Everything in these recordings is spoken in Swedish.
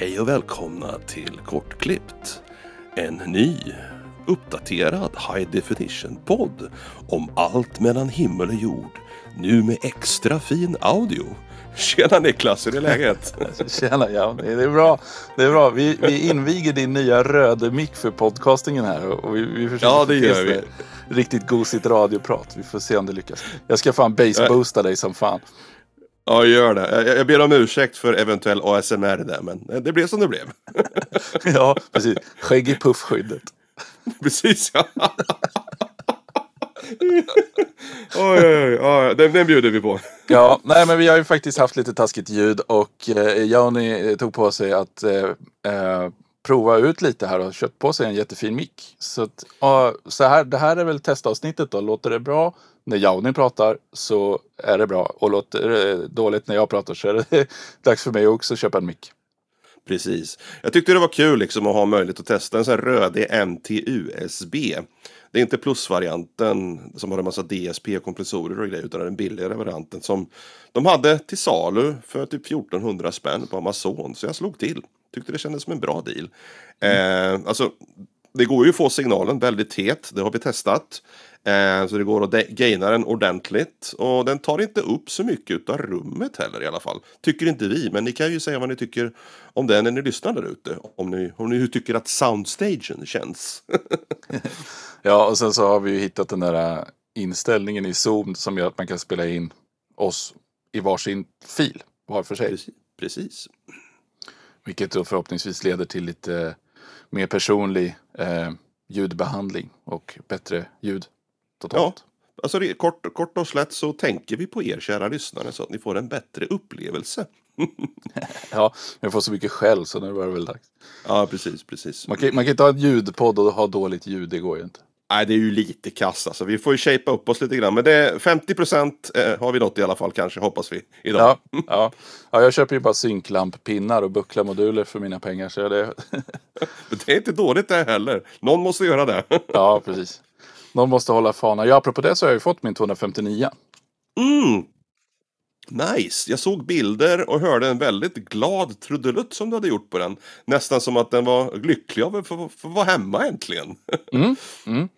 Hej och välkomna till Kortklippt. En ny, uppdaterad High Definition-podd om allt mellan himmel och jord. Nu med extra fin audio. Tjena Niklas, hur är läget? Tjena, ja, det är bra. Det är bra. Vi, vi inviger din nya röda mick för podcastingen här och vi, vi försöker Ja, det gör vi. Riktigt gosigt radioprat. Vi får se om det lyckas. Jag ska fan baseboosta dig som fan. Ja, gör det. Jag, jag ber om ursäkt för eventuell ASMR där, men det blev som det blev. Ja, precis. Skägg i puffskyddet. Precis, ja. oj, oj, oj. Den, den bjuder vi på. Ja, nej men vi har ju faktiskt haft lite taskigt ljud och eh, Joni eh, tog på sig att eh, eh, prova ut lite här och köpt på sig en jättefin mick. Så, att, uh, så här, det här är väl testavsnittet då. Låter det bra när Joni pratar så är det bra och låter det dåligt när jag pratar så är det dags för mig också att köpa en mick. Precis. Jag tyckte det var kul liksom att ha möjlighet att testa en sån här rödig MT-USB. Det är inte plusvarianten som har en massa DSP-kompressorer och grejer utan den billigare varianten som de hade till salu för typ 1400 spänn på Amazon. Så jag slog till. Tyckte det kändes som en bra deal. Eh, alltså, det går ju att få signalen väldigt het, det har vi testat. Eh, så det går att gaina den ordentligt. Och den tar inte upp så mycket av rummet heller i alla fall. Tycker inte vi, men ni kan ju säga vad ni tycker om den när ni lyssnar där ute. Om ni, om ni tycker att soundstagen känns. Ja, och sen så har vi ju hittat den där eh, inställningen i Zoom som gör att man kan spela in oss i varsin fil var för sig. Precis. Precis. Vilket då förhoppningsvis leder till lite mer personlig eh, ljudbehandling och bättre ljud totalt. Alltså det, kort, kort och slätt så tänker vi på er kära lyssnare så att ni får en bättre upplevelse. Ja, jag får så mycket skäll så nu var det väl dags. Ja, precis, precis. Man kan, man kan inte ha en ljudpodd och ha dåligt ljud, det går ju inte. Nej, det är ju lite kass alltså. Vi får ju shapea upp oss lite grann. Men det är 50 procent eh, har vi nått i alla fall kanske, hoppas vi. Idag. Ja, ja. ja, jag köper ju bara synklampinnar och bucklarmoduler för mina pengar. Så det, Men det är inte dåligt det heller. Någon måste göra det. ja, precis. Någon måste hålla fanan. Ja, apropå det så har jag ju fått min 259. Mm. Nice! Jag såg bilder och hörde en väldigt glad trudelutt som du hade gjort på den. Nästan som att den var lycklig av att få, få vara hemma äntligen.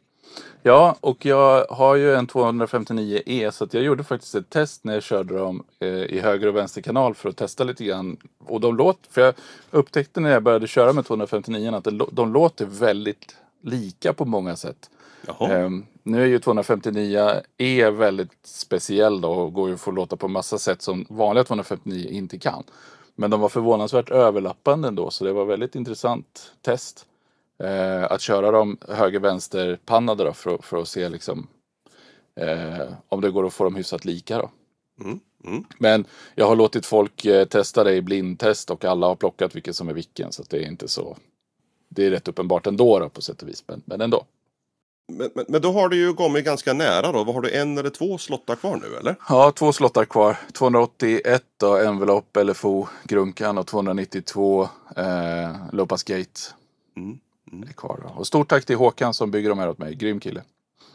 Ja, och jag har ju en 259E så jag gjorde faktiskt ett test när jag körde dem eh, i höger och vänster kanal för att testa lite grann. Och de låter, för jag upptäckte när jag började köra med 259 att de låter väldigt lika på många sätt. Ehm, nu är ju 259E väldigt speciell då och går ju att få låta på massa sätt som vanliga 259 inte kan. Men de var förvånansvärt överlappande ändå så det var väldigt intressant test. Eh, att köra dem höger-vänster pannade då för, för att se liksom eh, om det går att få dem hyfsat lika då. Mm, mm. Men jag har låtit folk eh, testa det i blindtest och alla har plockat vilken som är vilken så det är inte så. Det är rätt uppenbart ändå då, på sätt och vis, men, men ändå. Men, men, men då har du ju kommit ganska nära då. Vad har du, en eller två slottar kvar nu eller? Ja, två slottar kvar. 281 då, Envelope, LFO, Grunkan och 292 eh, Lopas Gate Mm. Är kvar. Då. Och stort tack till Håkan som bygger de här åt mig. Grym kille.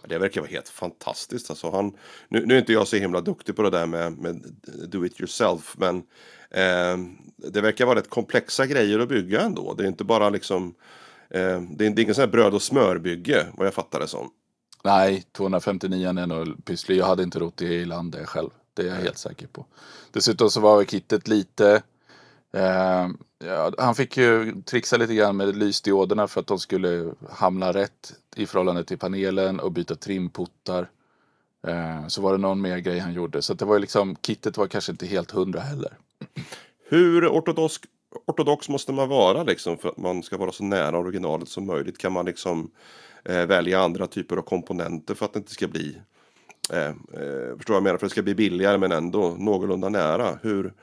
Det verkar vara helt fantastiskt. Alltså han, nu, nu är inte jag så himla duktig på det där med, med do it yourself. Men eh, det verkar vara rätt komplexa grejer att bygga ändå. Det är inte bara liksom eh, det, är, det är ingen sån här bröd och smörbygge vad jag fattar det som. Nej, 259 är nog pysslig. Jag hade inte rott i land det själv. Det är jag helt säker på. Dessutom så var kittet lite... Eh, ja, han fick ju trixa lite grann med lysdioderna för att de skulle hamna rätt i förhållande till panelen och byta trimputtar. Eh, så var det någon mer grej han gjorde. Så att det var ju liksom, kittet var kanske inte helt hundra heller. Hur ortodox, ortodox måste man vara liksom för att man ska vara så nära originalet som möjligt? Kan man liksom eh, välja andra typer av komponenter för att det inte ska bli eh, eh, förstår vad jag menar? För att det ska bli billigare men ändå någorlunda nära. Hur,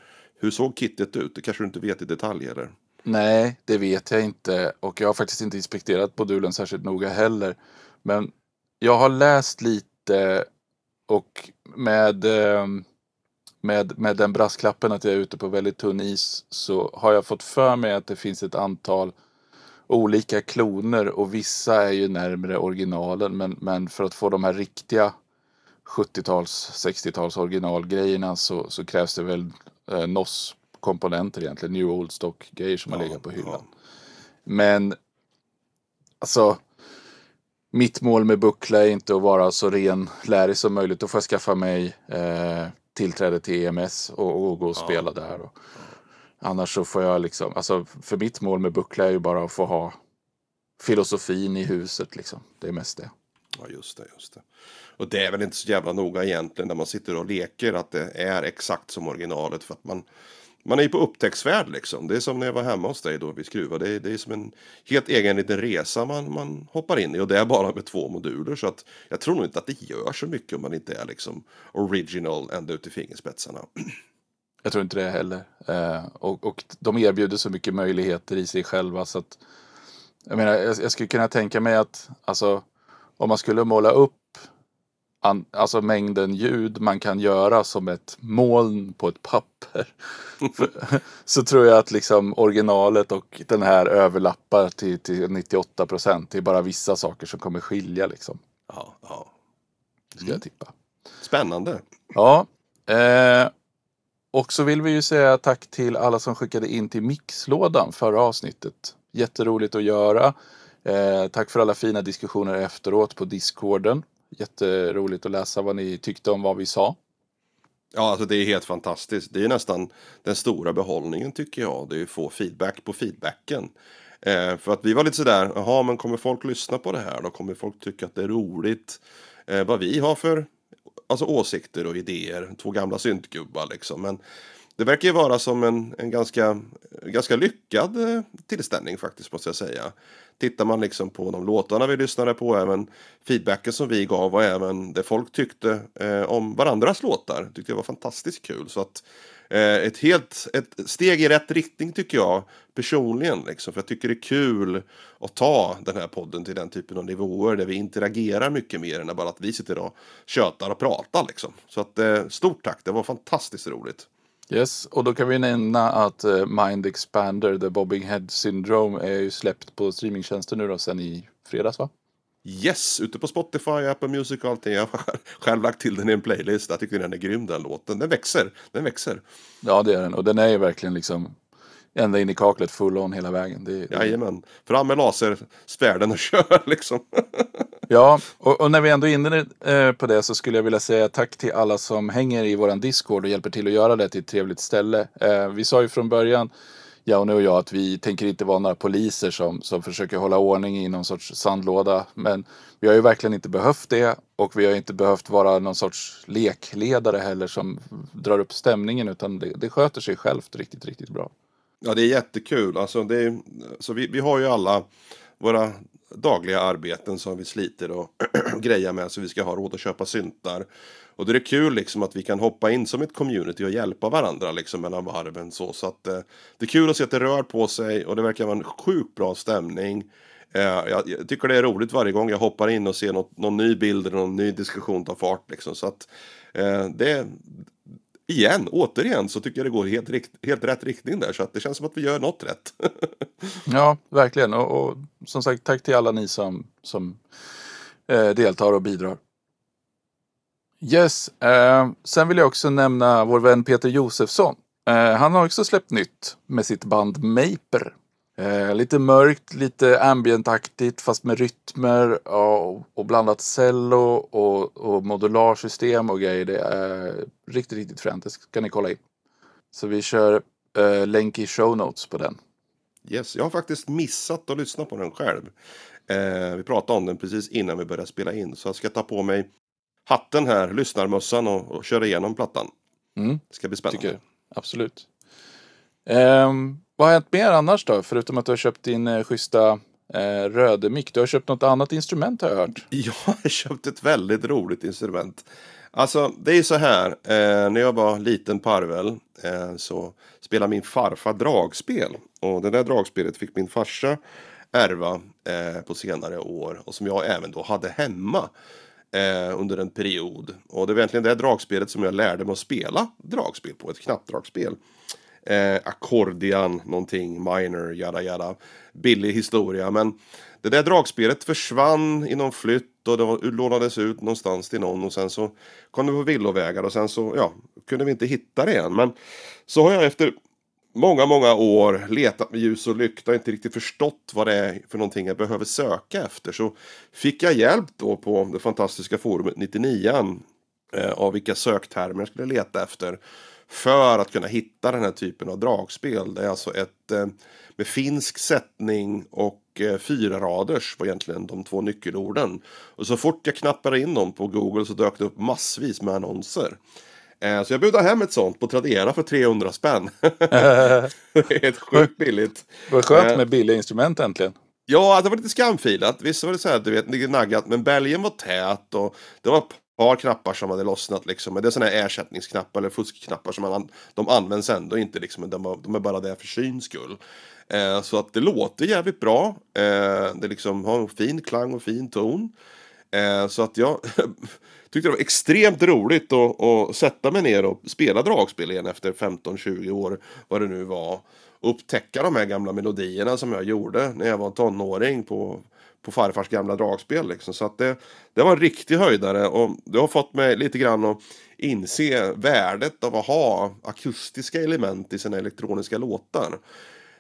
hur såg kittet ut? Det kanske du inte vet i detalj eller? Nej, det vet jag inte. Och jag har faktiskt inte inspekterat modulen särskilt noga heller. Men jag har läst lite och med, eh, med, med den brasklappen att jag är ute på väldigt tunn is så har jag fått för mig att det finns ett antal olika kloner och vissa är ju närmre originalen men, men för att få de här riktiga 70-tals, 60-tals originalgrejerna så, så krävs det väl eh, NOS-komponenter egentligen, New Old Stock-grejer som har legat på hyllan. Ja. Men alltså mitt mål med Buckla är inte att vara så renlärig som möjligt. Då får jag skaffa mig eh, tillträde till EMS och, och gå och spela där. Och, annars så får jag liksom, alltså för mitt mål med Buckla är ju bara att få ha filosofin i huset liksom. Det är mest det. Ja, just det, just det. Och det är väl inte så jävla noga egentligen när man sitter och leker att det är exakt som originalet för att man man är ju på upptäcktsfärd liksom. Det är som när jag var hemma hos dig då vi skruvade. Det är, det är som en helt egen liten resa man, man hoppar in i. Och det är bara med två moduler. Så att jag tror nog inte att det gör så mycket om man inte är liksom original ända ut i fingerspetsarna. Jag tror inte det heller. Eh, och, och de erbjuder så mycket möjligheter i sig själva så att jag menar, jag, jag skulle kunna tänka mig att alltså om man skulle måla upp an, alltså mängden ljud man kan göra som ett moln på ett papper. Så tror jag att liksom originalet och den här överlappar till, till 98 procent. Det är bara vissa saker som kommer skilja liksom. Ja, ja. Ska jag tippa. Spännande. Ja. Eh, och så vill vi ju säga tack till alla som skickade in till mixlådan förra avsnittet. Jätteroligt att göra. Eh, tack för alla fina diskussioner efteråt på discorden. Jätteroligt att läsa vad ni tyckte om vad vi sa. Ja, alltså det är helt fantastiskt. Det är nästan den stora behållningen tycker jag. Det är att få feedback på feedbacken. Eh, för att vi var lite sådär, jaha men kommer folk lyssna på det här då? Kommer folk tycka att det är roligt? Eh, vad vi har för alltså, åsikter och idéer. Två gamla syntgubbar liksom. Men det verkar ju vara som en, en ganska, ganska lyckad eh, tillställning faktiskt måste jag säga. Tittar man liksom på de låtarna vi lyssnade på, även feedbacken som vi gav och även det folk tyckte eh, om varandras låtar. Tyckte jag var fantastiskt kul. Så att eh, ett helt ett steg i rätt riktning tycker jag personligen. Liksom, för jag tycker det är kul att ta den här podden till den typen av nivåer där vi interagerar mycket mer än bara att vi sitter och tjötar och pratar. Liksom. Så att eh, stort tack, det var fantastiskt roligt. Yes, och då kan vi nämna att uh, Mind Expander, The Bobbing Head Syndrome, är ju släppt på streamingtjänster nu då sen i fredags va? Yes, ute på Spotify, Apple Music och allting. Jag har själv lagt till den i en playlist. Jag tycker den är grym den låten. Den växer, den växer. Ja det är den och den är ju verkligen liksom ända in i kaklet full on hela vägen. Det, det... Jajamän, fram med lasersvärden och kör liksom. ja, och, och, när vi ändå är inne eh, på det så skulle jag vilja säga tack till alla som hänger i våran Discord och hjälper till att göra det till ett trevligt ställe. Eh, vi sa ju från början Jaune och jag att vi tänker inte vara några poliser som, som försöker hålla ordning i någon sorts sandlåda. Men vi har ju verkligen inte behövt det och vi har inte behövt vara någon sorts lekledare heller som drar upp stämningen utan det, det sköter sig självt riktigt, riktigt bra. Ja, det är jättekul. Alltså, det är, så vi, vi har ju alla våra dagliga arbeten som vi sliter och grejer med så vi ska ha råd att köpa syntar. Och det är kul liksom att vi kan hoppa in som ett community och hjälpa varandra liksom mellan varven så. Så att eh, det är kul att se att det rör på sig och det verkar vara en sjukt bra stämning. Eh, jag, jag, tycker det är roligt varje gång jag hoppar in och ser något, någon ny bild eller någon ny diskussion ta fart liksom. Så att eh, det, igen, återigen så tycker jag det går helt, helt rätt riktning där. Så att det känns som att vi gör något rätt. ja, verkligen. Och, och, som sagt, tack till alla ni som, som eh, deltar och bidrar. Yes, eh, sen vill jag också nämna vår vän Peter Josefsson. Eh, han har också släppt nytt med sitt band Maper. Eh, lite mörkt, lite ambientaktigt fast med rytmer och, och blandat cello och, och modularsystem och grejer. Det är riktigt, riktigt fränt. Det ska ni kolla in. Så vi kör eh, länk i show notes på den. Yes, jag har faktiskt missat att lyssna på den själv. Eh, vi pratade om den precis innan vi började spela in. Så jag ska ta på mig hatten här, lyssnarmössan och, och köra igenom plattan. Mm. Det ska bli spännande. Tycker, absolut. Um, vad har hänt mer annars då? Förutom att du har köpt din eh, schyssta eh, rödemick. Du har köpt något annat instrument har jag hört. Jag har köpt ett väldigt roligt instrument. Alltså det är så här. Eh, när jag var liten parvel eh, så spelade min farfar dragspel. Och det där dragspelet fick min farsa ärva eh, på senare år. Och som jag även då hade hemma. eh, under en period. Och det var egentligen det dragspelet som jag lärde mig att spela dragspel på, ett knappdragspel. Eh, Eh, Ackordian någonting, minor, jada jada. Billig historia, men det där dragspelet försvann i någon flytt och det lånades ut någonstans till någon och sen så kom det på villovägar och sen så, ja, kunde vi inte hitta det igen. Men så har jag efter många, många år letat med ljus och lykta och inte riktigt förstått vad det är för någonting jag behöver söka efter. Så fick jag hjälp då på det fantastiska forumet 99 eh, av vilka söktermer jag skulle leta efter för att kunna hitta den här typen av dragspel. Det är alltså ett eh, med finsk sättning och eh, fyra raders var egentligen de två nyckelorden. Och så fort jag knappade in dem på Google så dök det upp massvis med annonser. Eh, så jag budade hem ett sånt på Tradera för 300 spänn. det är helt sjukt billigt. Vad skönt med billiga instrument äntligen. Ja, det var lite skamfilat. Visst var det så här, du vet, naggat. Men bälgen var tät och det var par knappar som hade lossnat liksom. Men det är sådana här ersättningsknappar eller fuskknappar som man, de används ändå inte liksom. De, de är bara där för syns skull. Eh, så att det låter jävligt bra. Eh, det liksom har en fin klang och fin ton. Eh, så att jag tyckte det var extremt roligt att, att sätta mig ner och spela dragspel igen efter 15-20 år. Vad det nu var. upptäcka de här gamla melodierna som jag gjorde när jag var tonåring på på farfars gamla dragspel. Liksom. Så att det, det var en riktig höjdare och det har fått mig lite grann att inse värdet av att ha akustiska element i sina elektroniska låtar.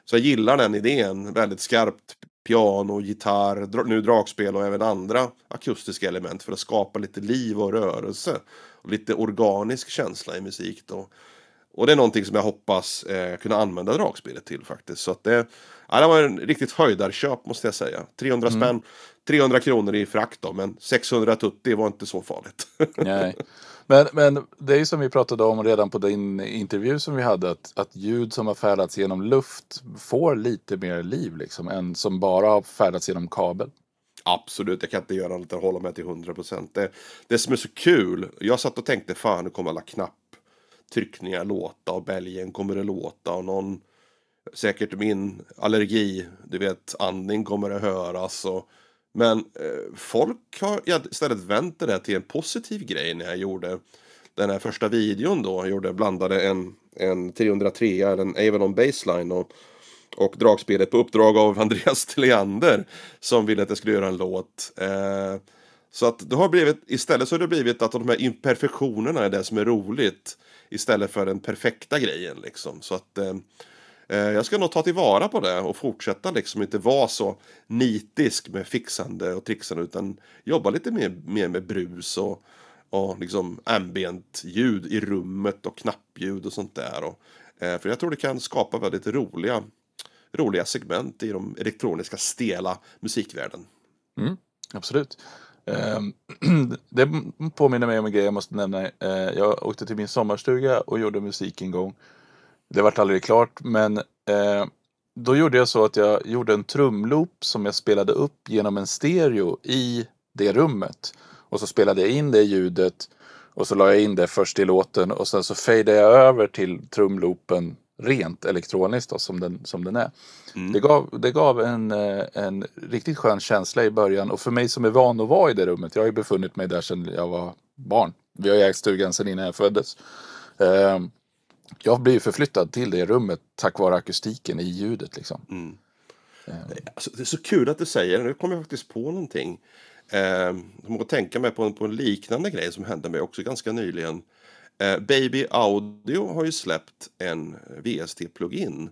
Så jag gillar den idén, väldigt skarpt piano, gitarr, nu dragspel och även andra akustiska element för att skapa lite liv och rörelse. Och lite organisk känsla i musik då. Och det är någonting som jag hoppas eh, kunna använda dragspelet till faktiskt. Så att det, ja, det var en riktigt höjdarköp måste jag säga. 300 mm. spänn, 300 kronor i frakt då, men 600 tutti var inte så farligt. Nej. Men, men det är ju som vi pratade om redan på din intervju som vi hade, att, att ljud som har färdats genom luft får lite mer liv liksom, än som bara har färdats genom kabel. Absolut, jag kan inte göra annat än hålla mig till 100%. Det, det som är så kul, jag satt och tänkte fan nu kommer alla knapp tryckningar låta och bälgen kommer det låta och någon säkert min allergi, du vet, andning kommer det höras och men eh, folk har istället vänt det där till en positiv grej när jag gjorde den här första videon då. Jag gjorde, blandade en, en 303 eller en Avalon Baseline och, och dragspelet på uppdrag av Andreas Tilliander som ville att jag skulle göra en låt. Eh, så att det har blivit, istället så har det blivit att de här imperfektionerna är det som är roligt istället för den perfekta grejen liksom. Så att eh, eh, jag ska nog ta tillvara på det och fortsätta liksom inte vara så nitisk med fixande och trixande utan jobba lite mer, mer med brus och, och liksom ambient ljud i rummet och knappljud och sånt där. Och, eh, för jag tror det kan skapa väldigt roliga, roliga segment i de elektroniska stela musikvärlden. Mm, absolut. Ehm, det påminner mig om en grej jag måste nämna. Eh, jag åkte till min sommarstuga och gjorde musik en gång. Det vart aldrig klart men eh, då gjorde jag så att jag gjorde en trumloop som jag spelade upp genom en stereo i det rummet. Och så spelade jag in det ljudet och så la jag in det först i låten och sen så fejdade jag över till trumloopen rent elektroniskt då, som, den, som den är. Mm. Det gav, det gav en, eh, en riktigt skön känsla i början och för mig som är van att vara i det rummet, jag har ju befunnit mig där sedan jag var barn. Vi har ju ägt stugan sedan innan jag föddes. Uh, jag blir förflyttad till det rummet tack vare akustiken i ljudet. Liksom. Mm. Uh. Alltså, det är så kul att du säger det, nu kommer jag faktiskt på någonting. Uh, jag måste tänka mig på en, på en liknande grej som hände mig också ganska nyligen. Eh, Baby Audio har ju släppt en VST-plugin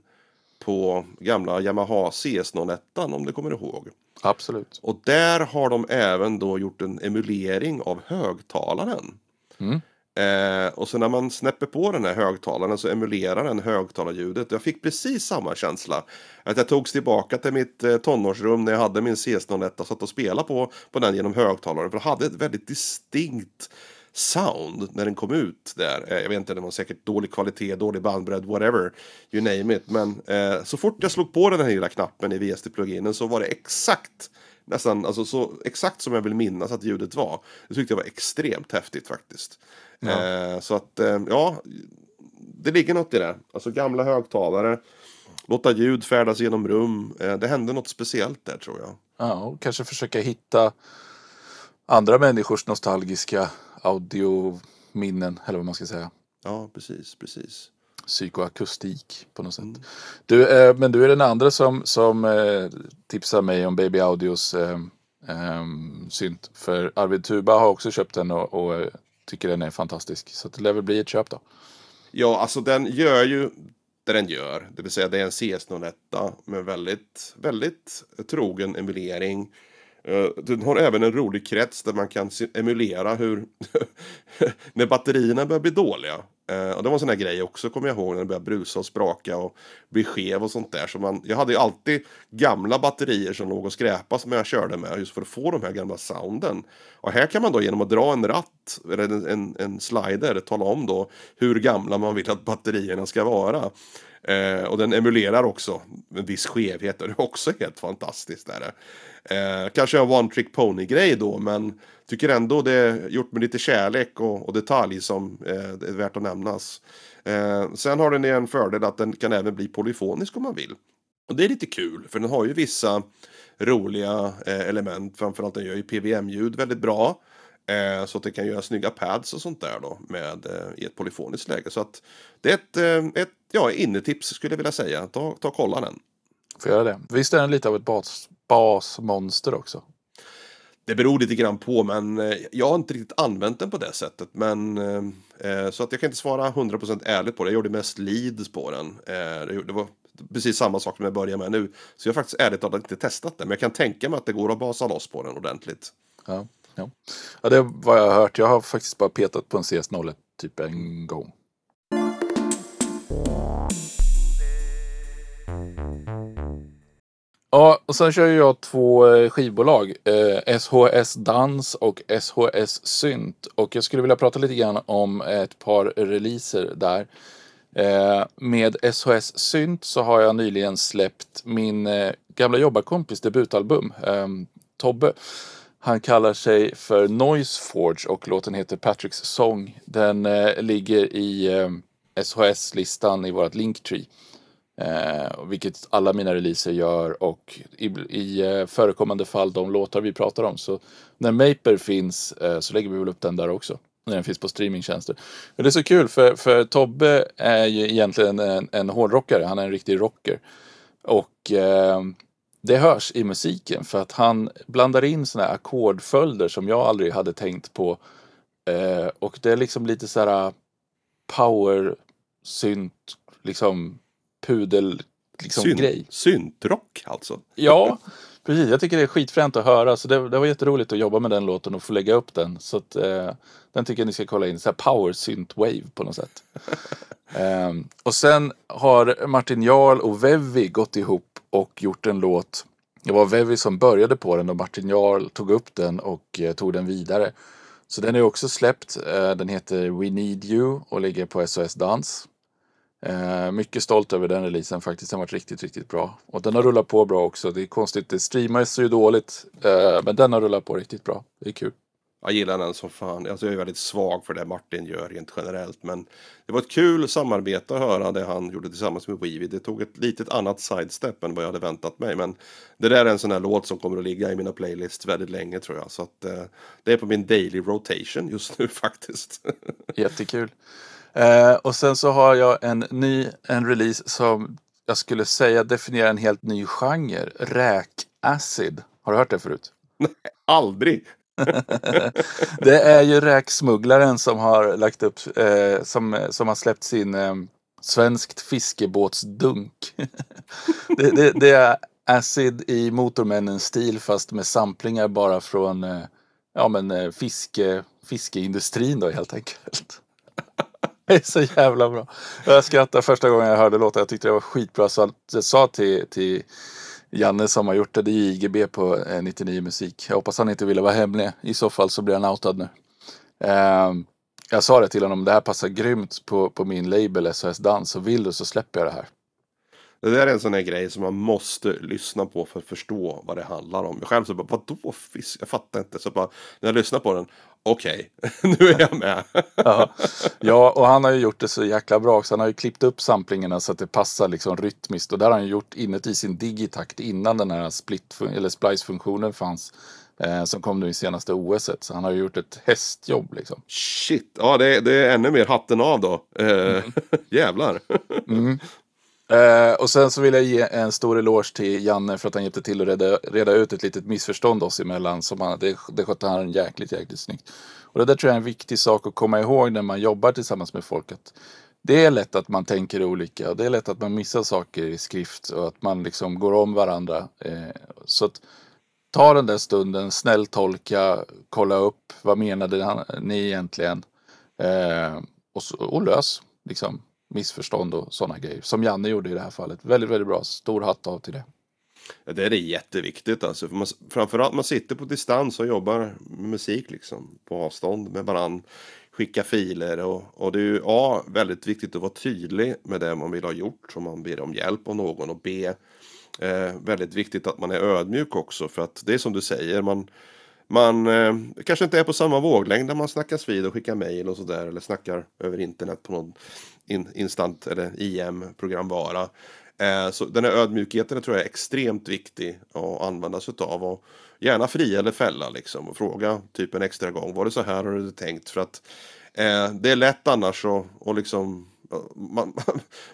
på gamla Yamaha CS01 om du kommer ihåg. Absolut. Och där har de även då gjort en emulering av högtalaren. Mm. Eh, och så när man snäpper på den här högtalaren så emulerar den högtalarljudet. Jag fick precis samma känsla. Att jag togs tillbaka till mitt eh, tonårsrum när jag hade min CS01 och satt och spelade på, på den genom högtalaren. För det hade ett väldigt distinkt sound när den kom ut där. Eh, jag vet inte, det var säkert dålig kvalitet, dålig bandbredd, whatever. You name it. Men eh, så fort jag slog på den här lilla knappen i VST-pluginen så var det exakt nästan, alltså så exakt som jag vill minnas att ljudet var. Det tyckte jag var extremt häftigt faktiskt. Ja. Eh, så att, eh, ja, det ligger något i det. Alltså gamla högtalare, låta ljud färdas genom rum. Eh, det hände något speciellt där tror jag. Ja, och kanske försöka hitta andra människors nostalgiska audiominnen, eller vad man ska säga. Ja, precis, precis. Psykoakustik på något sätt. Mm. Du, eh, men du är den andra som, som eh, tipsar mig om Baby Audios eh, eh, synt. För Arvid Tuba har också köpt den och, och eh, tycker den är fantastisk. Så det lär väl bli ett köp då. Ja, alltså den gör ju det den gör. Det vill säga det är en CS01 med väldigt, väldigt trogen emulering. Eh, den har även en rolig krets där man kan emulera hur när batterierna börjar bli dåliga. Eh, och det var en sån här grej också, kommer jag ihåg, när det började brusa och spraka och bli skev och sånt där. Så man, jag hade ju alltid gamla batterier som låg och skräpa som jag körde med just för att få de här gamla sounden. Och här kan man då genom att dra en ratt, eller en, en, en slider, tala om då hur gamla man vill att batterierna ska vara. Eh, och den emulerar också en viss skevhet och det är också helt fantastiskt. Där. Eh, kanske en one trick pony grej då men tycker ändå det är gjort med lite kärlek och, och detalj som eh, är värt att nämnas. Eh, sen har den en fördel att den kan även bli polyfonisk om man vill. Och det är lite kul för den har ju vissa roliga eh, element. Framförallt den gör ju PVM-ljud väldigt bra. Eh, så att det kan göra snygga pads och sånt där då med, eh, i ett polyfoniskt läge. Så att det är ett, eh, ett ja, innetips skulle jag vilja säga. Ta, ta och kolla den. Får göra det. Visst är den lite av ett bas, basmonster också? Det beror lite grann på, men jag har inte riktigt använt den på det sättet. Men, eh så att jag kan inte svara 100% ärligt på det. Jag gjorde mest leads på den. Eh, det var precis samma sak som jag börjar med nu. Så jag har faktiskt ärligt talat inte testat den. Men jag kan tänka mig att det går att basa loss på den ordentligt. Ja. Ja. ja, det är vad jag har hört. Jag har faktiskt bara petat på en CS01 typ en gång. Ja, och sen kör jag två eh, skivbolag. Eh, SHS Dans och SHS Synt. Och jag skulle vilja prata lite grann om ett par releaser där. Eh, med SHS Synt så har jag nyligen släppt min eh, gamla jobbarkompis debutalbum, eh, Tobbe. Han kallar sig för Noise Forge och låten heter Patricks Song. Den eh, ligger i eh, SHS-listan i vårt Linktree. Eh, vilket alla mina releaser gör och i, i eh, förekommande fall de låtar vi pratar om. Så när Maper finns eh, så lägger vi väl upp den där också. När den finns på streamingtjänster. Men det är så kul för, för Tobbe är ju egentligen en, en hårdrockare. Han är en riktig rocker. Och eh, det hörs i musiken för att han blandar in sådana här ackordföljder som jag aldrig hade tänkt på. Eh, och det är liksom lite så här uh, power synt, liksom pudel liksom Synt, grej. Syntrock alltså? Ja, precis. Jag tycker det är skitfränt att höra. Så det, det var jätteroligt att jobba med den låten och få lägga upp den. Så att, eh, den tycker jag ni ska kolla in. Så här power synt wave på något sätt. um, och sen har Martin Jarl och Vevi gått ihop och gjort en låt. Det var Vevi som började på den och Martin Jarl tog upp den och eh, tog den vidare. Så den är också släppt. Eh, den heter We Need You och ligger på SOS Dans. Eh, mycket stolt över den releasen faktiskt. Den har varit riktigt, riktigt bra. Och den har rullat på bra också. Det är konstigt, det streamas ju dåligt. Eh, men den har rullat på riktigt bra. Det är kul. Jag gillar den som fan. Alltså jag är väldigt svag för det Martin gör rent generellt. Men det var ett kul samarbete att höra det han gjorde tillsammans med Weavy. Det tog ett litet annat sidestep än vad jag hade väntat mig. Men det där är en sån här låt som kommer att ligga i mina playlists väldigt länge tror jag. Så att eh, det är på min daily rotation just nu faktiskt. Jättekul. Eh, och sen så har jag en ny en release som jag skulle säga definierar en helt ny genre. Räk-acid. Har du hört det förut? Nej, aldrig. det är ju räksmugglaren som har lagt upp, eh, som, som har släppt sin eh, svenskt fiskebåtsdunk. det, det, det, är acid i Motormännens stil fast med samplingar bara från eh, ja, men, eh, fiske, fiskeindustrin då helt enkelt. Det är så jävla bra. Jag skrattade första gången jag hörde låten. Jag tyckte det var skitbra. Så jag sa till, till Janne som har gjort det, det är IGB på eh, 99 Musik. Jag hoppas han inte ville vara hemlig. I så fall så blir han outad nu. Um, jag sa det till honom, det här passar grymt på, på min label SOS Dans. Så vill du så släpper jag det här. Det där är en sån här grej som man måste lyssna på för att förstå vad det handlar om. Jag själv så bara, vadå fisk? Jag fattar inte. Så bara, när jag lyssnar på den, okej, okay, nu är jag med. ja. ja, och han har ju gjort det så jäkla bra också. Han har ju klippt upp samplingarna så att det passar liksom rytmiskt. Och det har han gjort inuti sin digitakt innan den här split eller splice-funktionen fanns. Eh, som kom nu i senaste OS. Så han har ju gjort ett hästjobb liksom. Shit, ja det, det är ännu mer hatten av då. Eh, mm. Jävlar. mm. Eh, och sen så vill jag ge en stor eloge till Janne för att han hjälpte till att reda, reda ut ett litet missförstånd oss emellan. Som han, det, det skötte han jäkligt, jäkligt snyggt. Och det där tror jag är en viktig sak att komma ihåg när man jobbar tillsammans med folk. Att det är lätt att man tänker olika och det är lätt att man missar saker i skrift och att man liksom går om varandra. Eh, så att ta den där stunden, snälltolka, kolla upp vad menade ni egentligen eh, och, så, och lös liksom missförstånd och sådana grejer. Som Janne gjorde i det här fallet. Väldigt, väldigt bra. Stor hatt av till det. Ja, det är jätteviktigt alltså. För man, framförallt man sitter på distans och jobbar med musik liksom. På avstånd med varandra. Skicka filer och, och det är ju A, väldigt viktigt att vara tydlig med det man vill ha gjort. Om man ber om hjälp av någon. Och B, eh, väldigt viktigt att man är ödmjuk också. För att det är som du säger. man man eh, kanske inte är på samma våglängd när man snackas vid och skickar mejl och sådär. Eller snackar över internet på någon in, instant eller IM-programvara. Eh, så den här ödmjukheten tror jag är extremt viktig att använda sig av. Och gärna fria eller fälla liksom. Och fråga typ en extra gång. Var det så här har du tänkt? För att eh, det är lätt annars att och liksom man,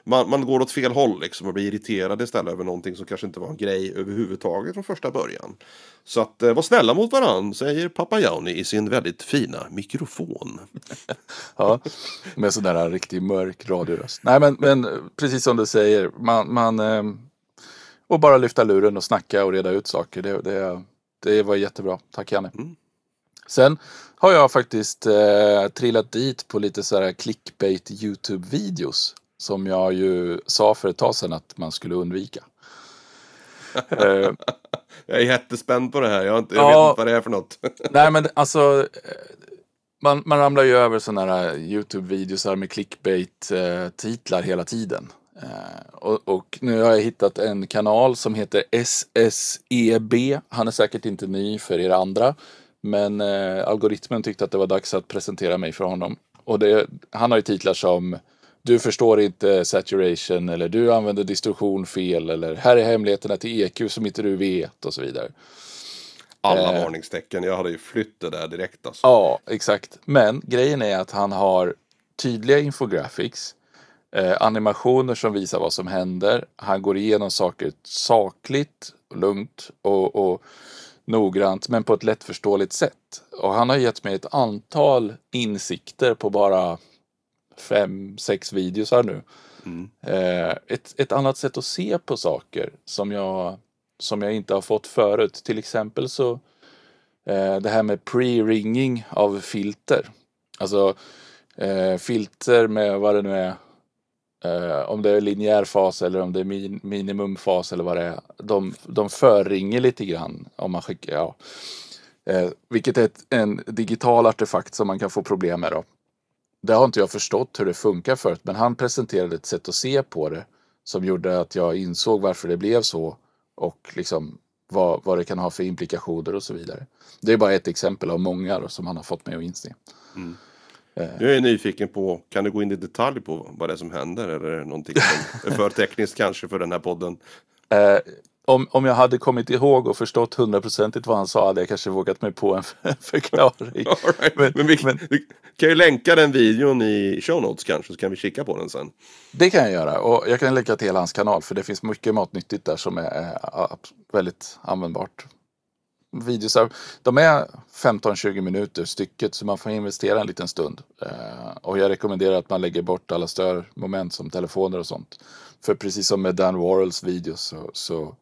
man, man, går åt fel håll liksom och blir irriterad istället över någonting som kanske inte var en grej överhuvudtaget från första början. Så att eh, var snälla mot varandra, säger pappa Jauni i sin väldigt fina mikrofon. ja, med sån där riktigt mörk radioröst. Nej men, men precis som du säger, man, man eh, och bara lyfta luren och snacka och reda ut saker. Det, det, det var jättebra. Tack Janne. Mm. Sen har jag faktiskt eh, trillat dit på lite så här clickbait YouTube-videos. Som jag ju sa för ett tag sedan att man skulle undvika. eh, jag är jättespänd på det här. Jag, inte, jag ja, vet inte vad det är för något. nej men alltså. Eh, man, man ramlar ju över sådana här YouTube-videos med clickbait-titlar hela tiden. Uh, och, och, nu har jag hittat en kanal som heter SSEB. Han är säkert inte ny för er andra. Men eh, algoritmen tyckte att det var dags att presentera mig för honom. Och det, han har ju titlar som Du förstår inte saturation eller Du använder distorsion fel eller Här är hemligheterna till EQ som inte du vet och så vidare. Alla eh, varningstecken. Jag hade ju flytt det där direkt alltså. Ja, exakt. Men grejen är att han har tydliga infographics. Eh, animationer som visar vad som händer. Han går igenom saker sakligt, lugnt och, och noggrant men på ett lättförståeligt sätt. Och han har gett mig ett antal insikter på bara fem, sex videos här nu. Mm. Eh, ett, ett annat sätt att se på saker som jag, som jag inte har fått förut. Till exempel så eh, det här med pre-ringing av filter. Alltså eh, filter med vad det nu är Uh, om det är linjär fas eller om det är min, minimumfas eller vad det är. De, de förringer lite grann om man skickar, ja. Uh, vilket är ett, en digital artefakt som man kan få problem med då. Det har inte jag förstått hur det funkar förut men han presenterade ett sätt att se på det som gjorde att jag insåg varför det blev så och liksom vad, vad det kan ha för implikationer och så vidare. Det är bara ett exempel av många då, som han har fått mig att inse. Mm. Eh. Jag är nyfiken på, kan du gå in i detalj på vad det är som händer? Eller är det någonting som är för tekniskt kanske för den här podden? Eh, om, om jag hade kommit ihåg och förstått hundraprocentigt vad han sa hade jag kanske vågat mig på en förklaring. right. men, men, vi, men, vi kan ju länka den videon i show notes kanske så kan vi kika på den sen. Det kan jag göra och jag kan länka till hela hans kanal för det finns mycket matnyttigt där som är, är väldigt användbart videosar. De är 15-20 minuter stycket så man får investera en liten stund. Eh, och jag rekommenderar att man lägger bort alla störmoment som telefoner och sånt. För precis som med Dan Warrels videos så, så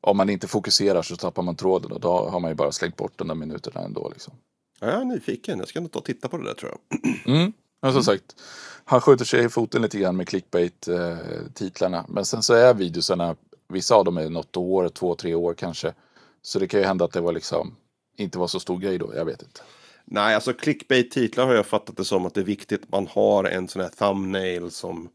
om man inte fokuserar så tappar man tråden och då har man ju bara slängt bort de där minuterna ändå. Liksom. Ja, jag är nyfiken. Jag ska nog ta och titta på det där tror jag. Mm. Men som sagt, han skjuter sig i foten lite grann med clickbait-titlarna. Eh, Men sen så är videosarna, vissa av dem är något år, två, tre år kanske. Så det kan ju hända att det var liksom inte var så stor grej då, jag vet inte. Nej, alltså clickbait-titlar har jag fattat det som att det är viktigt att man har en sån här thumbnail som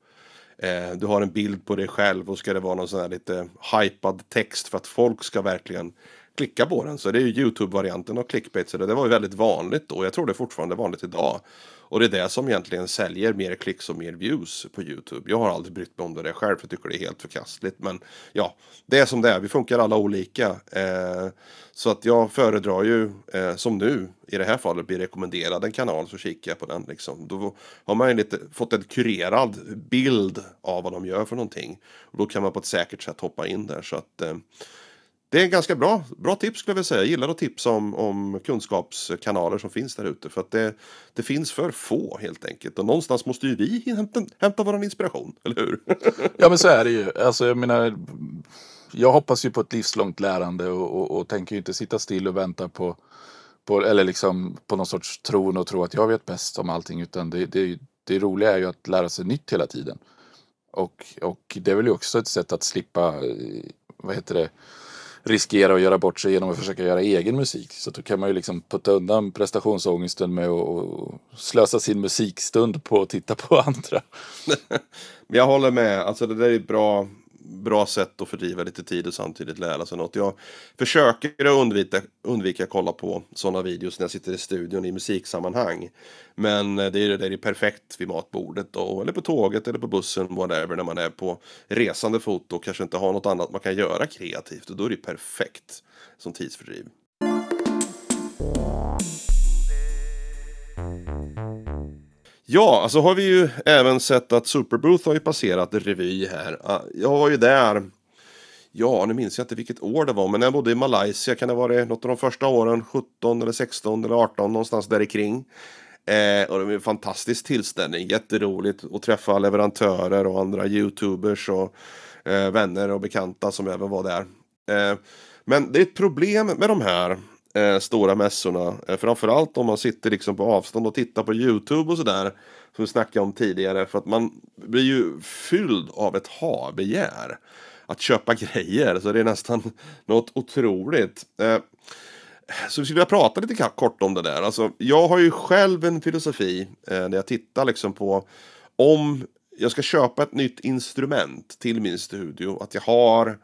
eh, du har en bild på dig själv och ska det vara någon sån här lite hypad text för att folk ska verkligen klicka på den. Så det är ju YouTube-varianten av clickbait. Så det, det var ju väldigt vanligt då. Jag tror det är fortfarande vanligt idag. Och det är det som egentligen säljer mer klicks och mer views på YouTube. Jag har aldrig brytt mig om det där själv för jag tycker det är helt förkastligt. Men ja, det är som det är. Vi funkar alla olika. Eh, så att jag föredrar ju, eh, som nu i det här fallet, blir rekommenderad en kanal så kikar jag på den. Liksom. Då har man ju lite, fått en kurerad bild av vad de gör för någonting. Och då kan man på ett säkert sätt hoppa in där. Så att eh, det är en ganska bra, bra tips skulle jag vilja säga. Jag gillar att tipsa om, om kunskapskanaler som finns där ute. För att det, det finns för få helt enkelt. Och någonstans måste ju vi hämta, hämta vår inspiration, eller hur? ja men så är det ju. Alltså jag menar, jag hoppas ju på ett livslångt lärande och, och, och tänker ju inte sitta still och vänta på, på, eller liksom på någon sorts tron och tro att jag vet bäst om allting. Utan det, det, det roliga är ju att lära sig nytt hela tiden. Och, och det är väl också ett sätt att slippa, eh, vad heter det, riskera att göra bort sig genom att försöka göra egen musik. Så då kan man ju liksom putta undan prestationsångesten med att slösa sin musikstund på att titta på andra. Jag håller med, alltså det där är bra, bra sätt att fördriva lite tid och samtidigt lära sig något. Jag försöker att undvika, undvika att kolla på sådana videos när jag sitter i studion i musiksammanhang. Men eh, det är det där är perfekt vid matbordet då, eller på tåget eller på bussen, whatever, när man är på resande fot och kanske inte har något annat man kan göra kreativt. Och då är det perfekt som tidsfördriv. Ja, alltså har vi ju även sett att Superbooth har ju passerat revy här. Ah, jag var ju där, ja nu minns jag inte vilket år det var, men när jag bodde i Malaysia kan det ha varit något av de första åren, 17 eller 16 eller 18 någonstans där kring. Eh, och det var en fantastisk tillställning, jätteroligt att träffa leverantörer och andra YouTubers och eh, vänner och bekanta som även var där. Eh, men det är ett problem med de här eh, stora mässorna. Eh, framförallt om man sitter liksom på avstånd och tittar på YouTube och sådär. Som vi snackade om tidigare. För att man blir ju fylld av ett ha-begär. Att köpa grejer. Så det är nästan något otroligt. Eh, så vi skulle vilja prata lite kort om det där. Alltså, jag har ju själv en filosofi eh, när jag tittar liksom på om jag ska köpa ett nytt instrument till min studio. Att jag har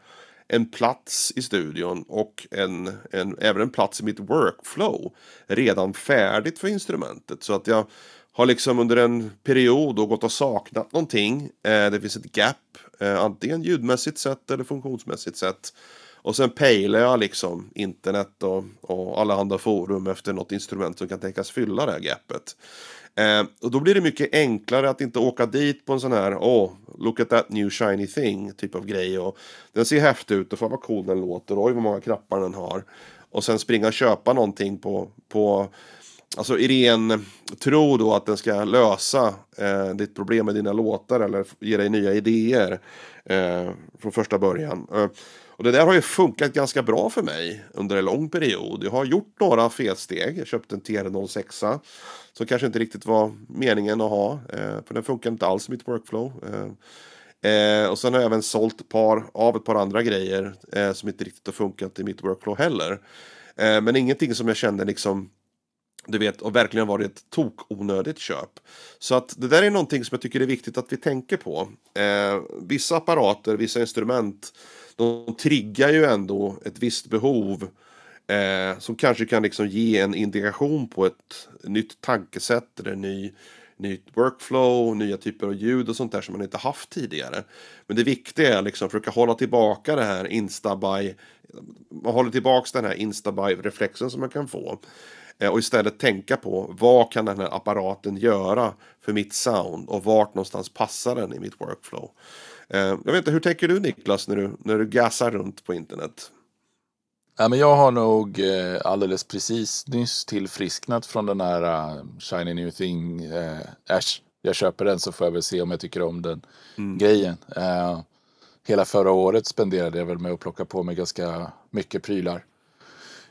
en plats i studion och en, en, även en plats i mitt workflow redan färdigt för instrumentet. Så att jag har liksom under en period då gått och saknat någonting. Eh, det finns ett gap, eh, antingen ljudmässigt sett eller funktionsmässigt sett. Och sen pejlar jag liksom internet och, och alla andra forum efter något instrument som kan tänkas fylla det här gapet. Eh, och då blir det mycket enklare att inte åka dit på en sån här, oh, look at that new shiny thing, typ av grej. Och den ser häftig ut och fan vad cool den låter, oj vad många knappar den har. Och sen springa och köpa någonting på, på Alltså i ren tro då att den ska lösa eh, ditt problem med dina låtar eller ge dig nya idéer eh, från första början. Eh, och det där har ju funkat ganska bra för mig under en lång period. Jag har gjort några felsteg. Jag köpte en TR06 som kanske inte riktigt var meningen att ha. Eh, för den funkar inte alls i mitt workflow. Eh, eh och sen har jag även sålt par, av ett par andra grejer eh, som inte riktigt har funkat i mitt workflow heller. Eh, men ingenting som jag kände liksom du vet, och verkligen varit ett tok-onödigt köp. Så att det där är någonting som jag tycker är viktigt att vi tänker på. Eh, vissa apparater, vissa instrument, de triggar ju ändå ett visst behov Eh, som kanske kan liksom ge en indikation på ett nytt tankesätt eller ny, nytt workflow, nya typer av ljud och sånt där som man inte haft tidigare. Men det viktiga är liksom att försöka hålla tillbaka det här instabuy, man håller tillbaka den här instaby-reflexen som man kan få. Eh, och istället tänka på vad kan den här apparaten göra för mitt sound och vart någonstans passar den i mitt workflow. Eh, jag vet inte, hur tänker du Niklas när du, när du gassar runt på internet? Ja, men jag har nog eh, alldeles precis nyss tillfrisknat från den här uh, Shiny New Thing. Eh, äsch, jag köper den så får jag väl se om jag tycker om den mm. grejen. Eh, hela förra året spenderade jag väl med att plocka på mig ganska mycket prylar.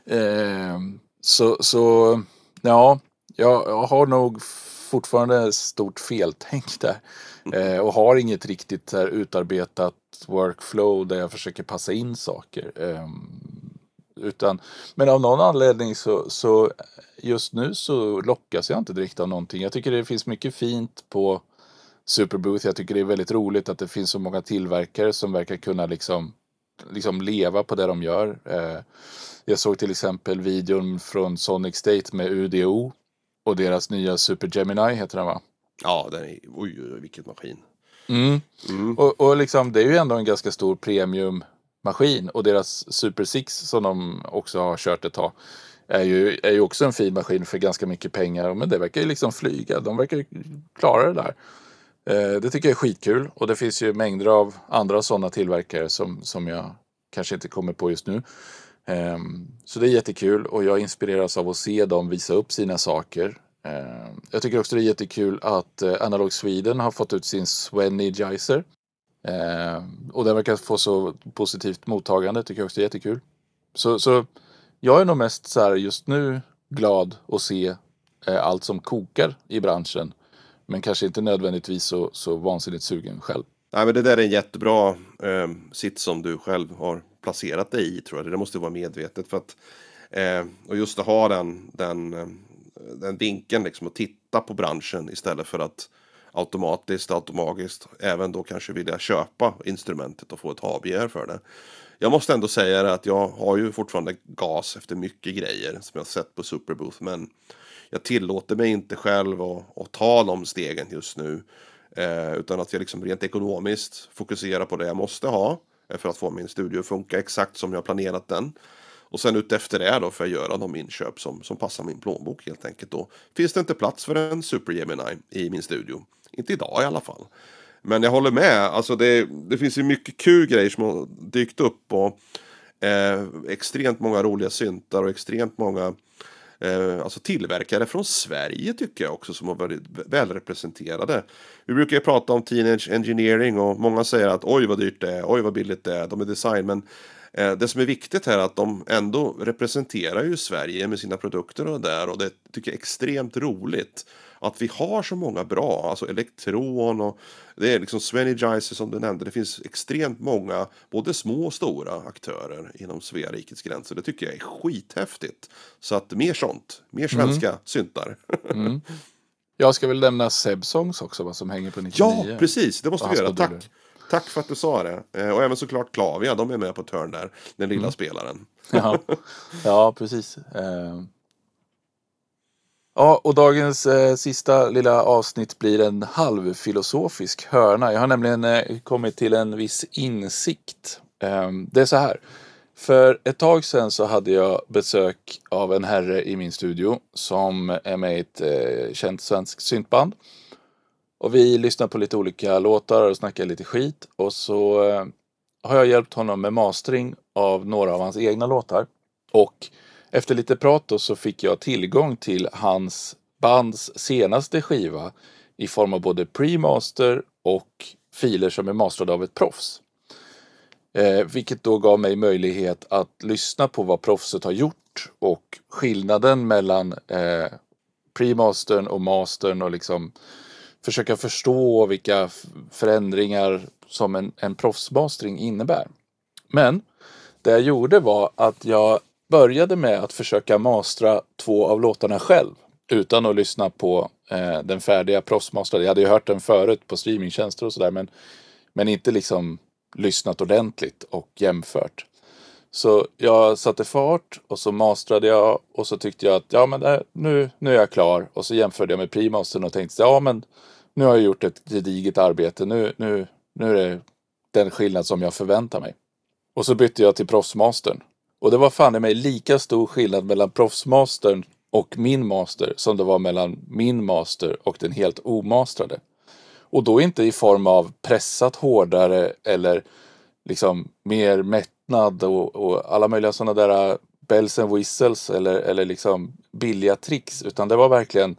Eh, så, så ja, jag, har nog fortfarande stort feltänk där. Eh, och har inget riktigt här, utarbetat workflow där jag försöker passa in saker. Eh, utan, men av någon anledning så, så just nu så lockas jag inte direkt av någonting. Jag tycker det finns mycket fint på Superbooth. Jag tycker det är väldigt roligt att det finns så många tillverkare som verkar kunna liksom liksom leva på det de gör. Eh, jag såg till exempel videon från Sonic State med UDO och deras nya Super Gemini heter den va? Ja, den är, oj, oj, vilken maskin. Mm. Mm. Och, och liksom, det är ju ändå en ganska stor premiummaskin och deras Super Six som de också har kört ett tag är ju, är ju också en fin maskin för ganska mycket pengar. Men det verkar ju liksom flyga. De verkar ju klara det där. Eh, det tycker jag är skitkul och det finns ju mängder av andra sådana tillverkare som, som jag kanske inte kommer på just nu. Ehm, så det är jättekul och jag inspireras av att se dem visa upp sina saker. Ehm, jag tycker också det är jättekul att eh, Analog Sweden har fått ut sin Swenigizer. Ehm, och den verkar få så positivt mottagande, tycker jag också är jättekul. Så, så jag är nog mest så här just nu glad att se eh, allt som kokar i branschen. Men kanske inte nödvändigtvis så, så vansinnigt sugen själv. Nej, men det där är en jättebra eh, sitt som du själv har placerat dig i tror jag. Det måste vara medvetet. för att eh, Och just att ha den, den, eh, den vinkeln liksom att titta på branschen istället för att automatiskt, automatiskt även då kanske vilja köpa instrumentet och få ett HBR för det. Jag måste ändå säga det att jag har ju fortfarande gas efter mycket grejer som jag sett på Superbooth. Men jag tillåter mig inte själv att, att ta de stegen just nu. Eh, utan att jag liksom rent ekonomiskt fokuserar på det jag måste ha. Eh, för att få min studio att funka exakt som jag planerat den. Och sen utefter det då får jag göra de inköp som, som passar min plånbok helt enkelt. Då finns det inte plats för en Super Gemini i min studio. Inte idag i alla fall. Men jag håller med, alltså det, det finns ju mycket kul grejer som har dykt upp och eh, extremt många roliga syntar och extremt många eh, alltså tillverkare från Sverige tycker jag också som har varit välrepresenterade. Vi brukar ju prata om Teenage Engineering och många säger att oj vad dyrt det är, oj vad billigt det är, de är design. Men eh, det som är viktigt här är att de ändå representerar ju Sverige med sina produkter och där och det tycker jag är extremt roligt att vi har så många bra, alltså elektron och det är liksom Svenigizer som du nämnde. Det finns extremt många, både små och stora aktörer inom Svea rikets gränser. Det tycker jag är skithäftigt. Så att mer sånt, mer svenska mm. syntar. Mm. Jag ska väl nämna Sebsongs också, vad som hänger på 99. Ja, precis, det måste vi göra. Tack. Tack för att du sa det. Eh, och även såklart Klavia, de är med på törn där. Den lilla mm. spelaren. ja. ja, precis. Eh, Ja, och dagens eh, sista lilla avsnitt blir en halvfilosofisk hörna. Jag har nämligen eh, kommit till en viss insikt. Eh, det är så här. För ett tag sedan så hade jag besök av en herre i min studio som är med i ett eh, känt svenskt syntband. Och vi lyssnade på lite olika låtar och snackade lite skit. Och så eh, har jag hjälpt honom med mastering av några av hans egna låtar. Och efter lite prat då så fick jag tillgång till hans bands senaste skiva i form av både pre-master och filer som är mastrade av ett proffs. Eh, vilket då gav mig möjlighet att lyssna på vad proffset har gjort och skillnaden mellan eh, pre-mastern och mastern och liksom försöka förstå vilka förändringar som en, en proffsmastering innebär. Men det jag gjorde var att jag började med att försöka mastra två av låtarna själv. Utan att lyssna på eh, den färdiga proffsmastrade. Jag hade ju hört den förut på streamingtjänster och sådär. Men, men inte liksom lyssnat ordentligt och jämfört. Så jag satte fart och så mastrade jag och så tyckte jag att ja men där, nu, nu är jag klar. Och så jämförde jag med primastern och tänkte ja men nu har jag gjort ett gediget arbete. Nu, nu, nu är det den skillnad som jag förväntar mig. Och så bytte jag till proffsmastern. Och det var fan i mig lika stor skillnad mellan proffsmastern och min master som det var mellan min master och den helt omastrade. Och då inte i form av pressat hårdare eller liksom mer mättnad och, och alla möjliga sådana där äh, bells and whistles eller, eller liksom billiga tricks. Utan det var verkligen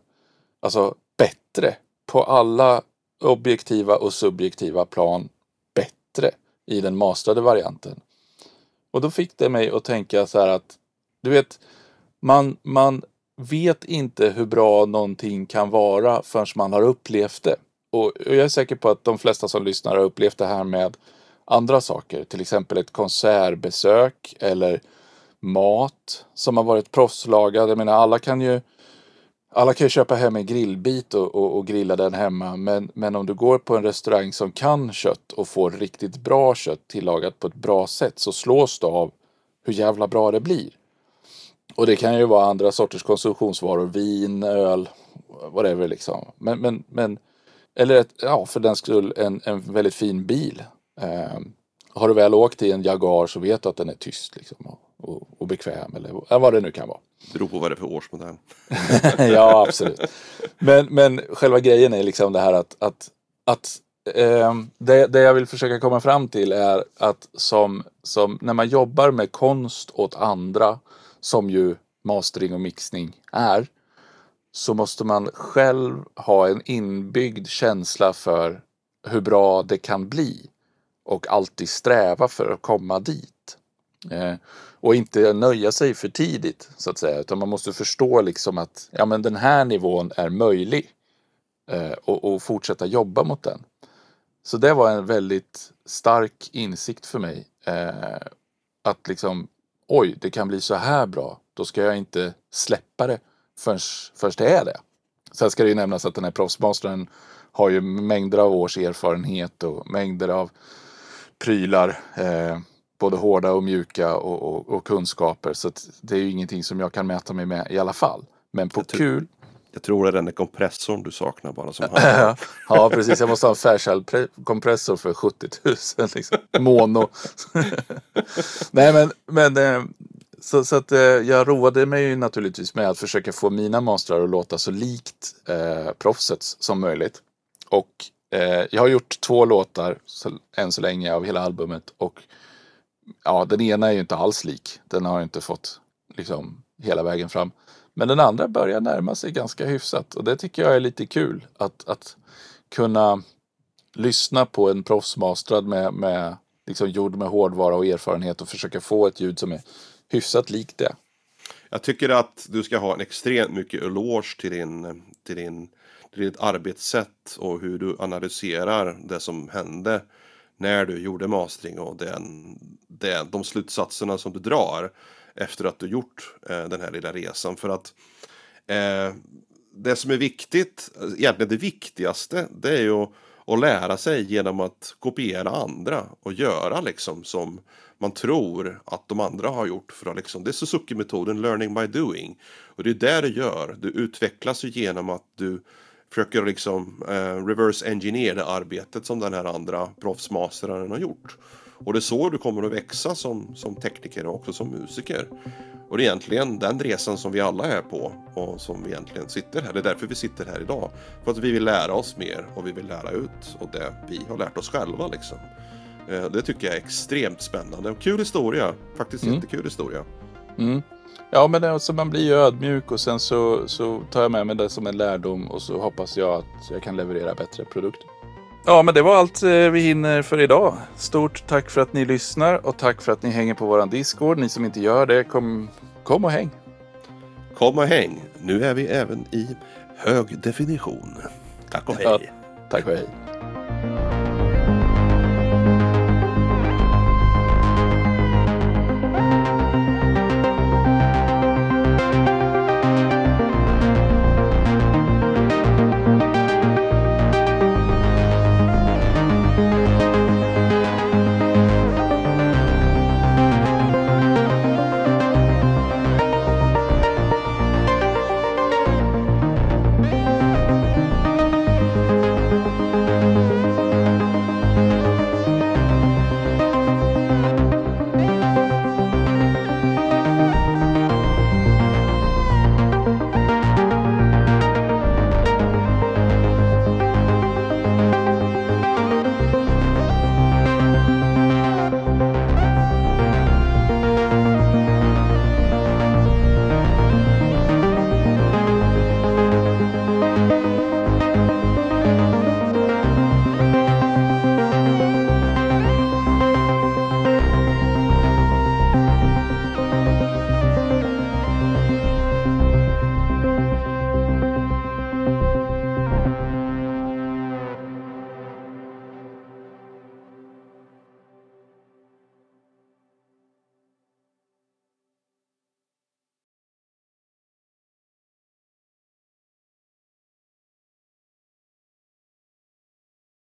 alltså bättre på alla objektiva och subjektiva plan bättre i den mastrade varianten. Och då fick det mig att tänka så här att du vet, man, man vet inte hur bra någonting kan vara förrän man har upplevt det. Och jag är säker på att de flesta som lyssnar har upplevt det här med andra saker, till exempel ett konsertbesök eller mat som har varit proffslagad. Jag menar, alla kan ju alla kan ju köpa hem en grillbit och, och, och, grilla den hemma. Men, men om du går på en restaurang som kan kött och får riktigt bra kött tillagat på ett bra sätt så slås du av hur jävla bra det blir. Och det kan ju vara andra sorters konsumtionsvaror, vin, öl, whatever liksom. Men, men, men eller ett, ja, för den skull en, en väldigt fin bil. Eh, har du väl åkt i en Jaguar så vet du att den är tyst liksom, och, och, bekväm eller vad det nu kan vara. Det beror på vad det är för årsmodell. ja, absolut. Men, men själva grejen är liksom det här att, att, att eh, det, det jag vill försöka komma fram till är att som, som när man jobbar med konst åt andra, som ju mastering och mixning är, så måste man själv ha en inbyggd känsla för hur bra det kan bli och alltid sträva för att komma dit. Eh, och inte nöja sig för tidigt så att säga, utan man måste förstå liksom att ja, men den här nivån är möjlig eh, och, och, fortsätta jobba mot den. Så det var en väldigt stark insikt för mig. Eh, att liksom, oj, det kan bli så här bra. Då ska jag inte släppa det förrän, förrän det är det. Sen ska det ju nämnas att den här proffsmastern har ju mängder av års erfarenhet och mängder av prylar. Eh, både hårda och mjuka och, och, och kunskaper. Så det är ju ingenting som jag kan mäta mig med i alla fall. Men på jag kul. Jag tror det är den där kompressorn du saknar bara som Ja precis, jag måste ha en Fairchild kompressor för 70 000 liksom. Mono. Nej men, men eh, så, så att eh, jag roade mig naturligtvis med att försöka få mina mastrar att låta så likt eh, proffsets som möjligt. Och eh, jag har gjort två låtar så, än så länge av hela albumet och ja, den ena är ju inte alls lik. Den har inte fått liksom hela vägen fram. Men den andra börjar närma sig ganska hyfsat och det tycker jag är lite kul. Att, att kunna lyssna på en proffsmastrad med, med liksom gjord med hårdvara och erfarenhet och försöka få ett ljud som är hyfsat likt det. Jag tycker att du ska ha en extremt mycket eloge till din, till din ditt arbetssätt och hur du analyserar det som hände när du gjorde mastering och den, den, de slutsatserna som du drar efter att du gjort eh, den här lilla resan. För att eh, det som är viktigt, egentligen det viktigaste, det är ju att, att lära sig genom att kopiera andra och göra liksom som man tror att de andra har gjort. För att liksom, det är Suzuki-metoden, learning by doing. Och det är det du gör. Du utvecklas ju genom att du försöker liksom eh, reverse engineer det arbetet som den här andra proffsmastern har gjort. Och det är så du kommer att växa som, som tekniker och också som musiker. Och det är egentligen den resan som vi alla är på och som vi egentligen sitter här. Det är därför vi sitter här idag. För att vi vill lära oss mer och vi vill lära ut och det vi har lärt oss själva liksom. Eh, det tycker jag är extremt spännande och kul historia. Faktiskt mm. jättekul historia. Mm. Ja, men alltså, man blir ju ödmjuk och sen så, så tar jag med mig det som en lärdom och så hoppas jag att jag kan leverera bättre produkter. Ja, men det var allt eh, vi hinner för idag. Stort tack för att ni lyssnar och tack för att ni hänger på våran Discord. Ni som inte gör det, kom, kom och häng. Kom och häng. Nu är vi även i hög definition. Tack och hej. Ja, tack och hej.